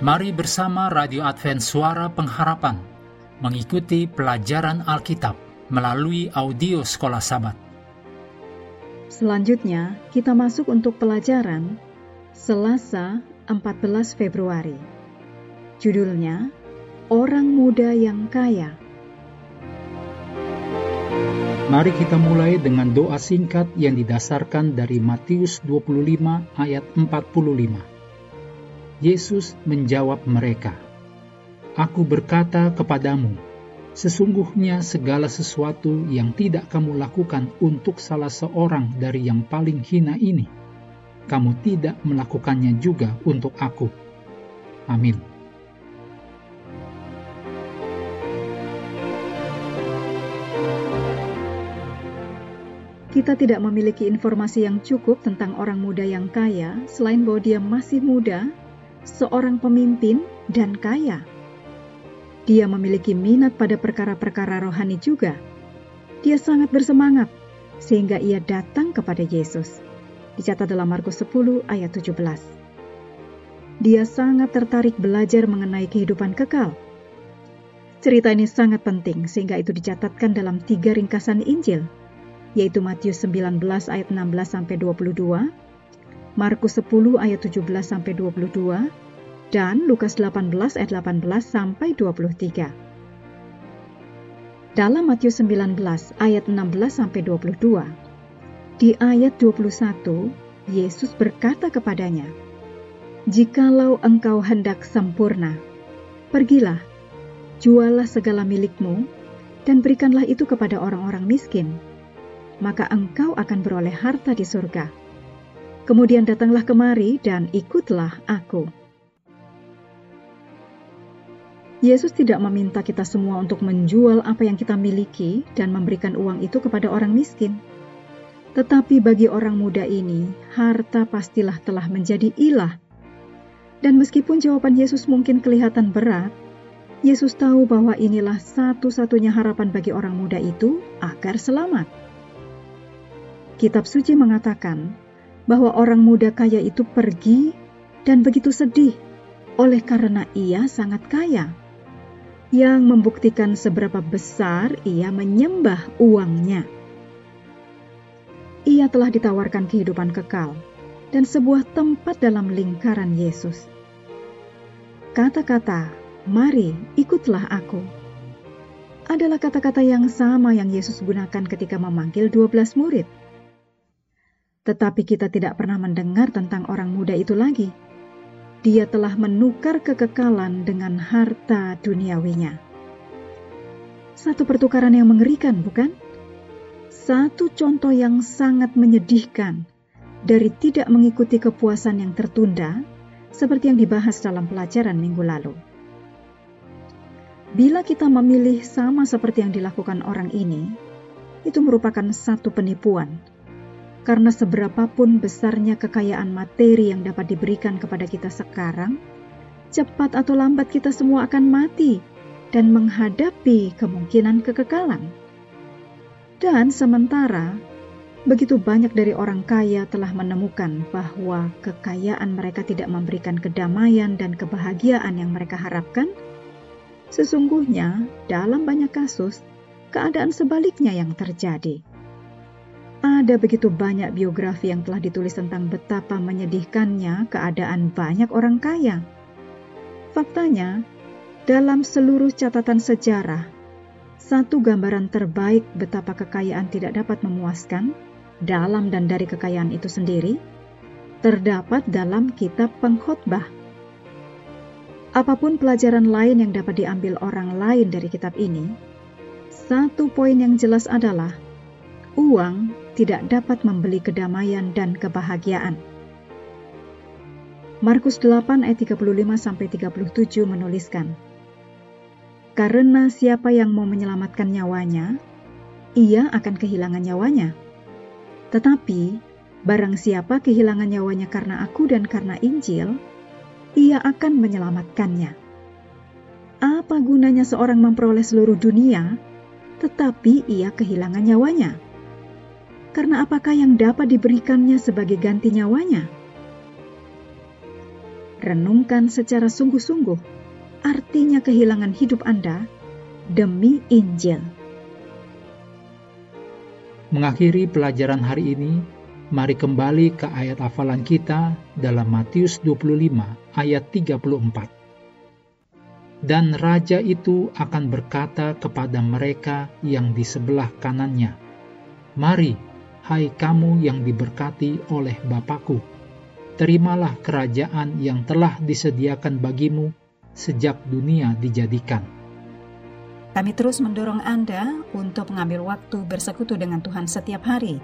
Mari bersama Radio Advent Suara Pengharapan mengikuti pelajaran Alkitab melalui audio Sekolah Sabat. Selanjutnya, kita masuk untuk pelajaran Selasa 14 Februari. Judulnya, Orang Muda Yang Kaya. Mari kita mulai dengan doa singkat yang didasarkan dari Matius 25 ayat 45. Yesus menjawab mereka, Aku berkata kepadamu, sesungguhnya segala sesuatu yang tidak kamu lakukan untuk salah seorang dari yang paling hina ini, kamu tidak melakukannya juga untuk aku. Amin. Kita tidak memiliki informasi yang cukup tentang orang muda yang kaya, selain bahwa dia masih muda seorang pemimpin dan kaya. Dia memiliki minat pada perkara-perkara rohani juga. Dia sangat bersemangat sehingga ia datang kepada Yesus. Dicatat dalam Markus 10 ayat 17. Dia sangat tertarik belajar mengenai kehidupan kekal. Cerita ini sangat penting sehingga itu dicatatkan dalam tiga ringkasan Injil, yaitu Matius 19 ayat 16 sampai 22, Markus 10 ayat 17 sampai 22 dan Lukas 18 ayat 18 sampai 23. Dalam Matius 19 ayat 16 sampai 22, di ayat 21 Yesus berkata kepadanya, "Jikalau engkau hendak sempurna, pergilah, jualah segala milikmu dan berikanlah itu kepada orang-orang miskin, maka engkau akan beroleh harta di surga." Kemudian datanglah kemari dan ikutlah aku. Yesus tidak meminta kita semua untuk menjual apa yang kita miliki dan memberikan uang itu kepada orang miskin. Tetapi bagi orang muda ini, harta pastilah telah menjadi ilah. Dan meskipun jawaban Yesus mungkin kelihatan berat, Yesus tahu bahwa inilah satu-satunya harapan bagi orang muda itu agar selamat. Kitab suci mengatakan bahwa orang muda kaya itu pergi dan begitu sedih oleh karena ia sangat kaya, yang membuktikan seberapa besar ia menyembah uangnya. Ia telah ditawarkan kehidupan kekal dan sebuah tempat dalam lingkaran Yesus. Kata-kata, "Mari, ikutlah aku." adalah kata-kata yang sama yang Yesus gunakan ketika memanggil 12 murid tetapi kita tidak pernah mendengar tentang orang muda itu lagi. Dia telah menukar kekekalan dengan harta duniawinya. Satu pertukaran yang mengerikan, bukan? Satu contoh yang sangat menyedihkan dari tidak mengikuti kepuasan yang tertunda, seperti yang dibahas dalam pelajaran minggu lalu. Bila kita memilih sama seperti yang dilakukan orang ini, itu merupakan satu penipuan karena seberapapun besarnya kekayaan materi yang dapat diberikan kepada kita sekarang, cepat atau lambat kita semua akan mati dan menghadapi kemungkinan kekekalan. Dan sementara, begitu banyak dari orang kaya telah menemukan bahwa kekayaan mereka tidak memberikan kedamaian dan kebahagiaan yang mereka harapkan, sesungguhnya dalam banyak kasus, keadaan sebaliknya yang terjadi. Ada begitu banyak biografi yang telah ditulis tentang betapa menyedihkannya keadaan banyak orang kaya. Faktanya, dalam seluruh catatan sejarah, satu gambaran terbaik betapa kekayaan tidak dapat memuaskan dalam dan dari kekayaan itu sendiri terdapat dalam kitab pengkhotbah. Apa pun pelajaran lain yang dapat diambil orang lain dari kitab ini, satu poin yang jelas adalah uang tidak dapat membeli kedamaian dan kebahagiaan. Markus 8 ayat 35 sampai 37 menuliskan, Karena siapa yang mau menyelamatkan nyawanya, ia akan kehilangan nyawanya. Tetapi barang siapa kehilangan nyawanya karena aku dan karena Injil, ia akan menyelamatkannya. Apa gunanya seorang memperoleh seluruh dunia, tetapi ia kehilangan nyawanya? Karena apakah yang dapat diberikannya sebagai ganti nyawanya? Renungkan secara sungguh-sungguh artinya kehilangan hidup Anda demi Injil. Mengakhiri pelajaran hari ini, mari kembali ke ayat hafalan kita dalam Matius 25 ayat 34. Dan raja itu akan berkata kepada mereka yang di sebelah kanannya, Mari, hai kamu yang diberkati oleh Bapakku, terimalah kerajaan yang telah disediakan bagimu sejak dunia dijadikan. Kami terus mendorong Anda untuk mengambil waktu bersekutu dengan Tuhan setiap hari,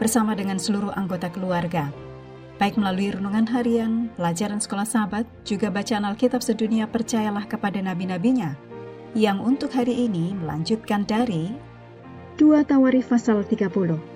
bersama dengan seluruh anggota keluarga, baik melalui renungan harian, pelajaran sekolah sahabat, juga bacaan Alkitab sedunia percayalah kepada nabi-nabinya, yang untuk hari ini melanjutkan dari 2 Tawarif pasal 30.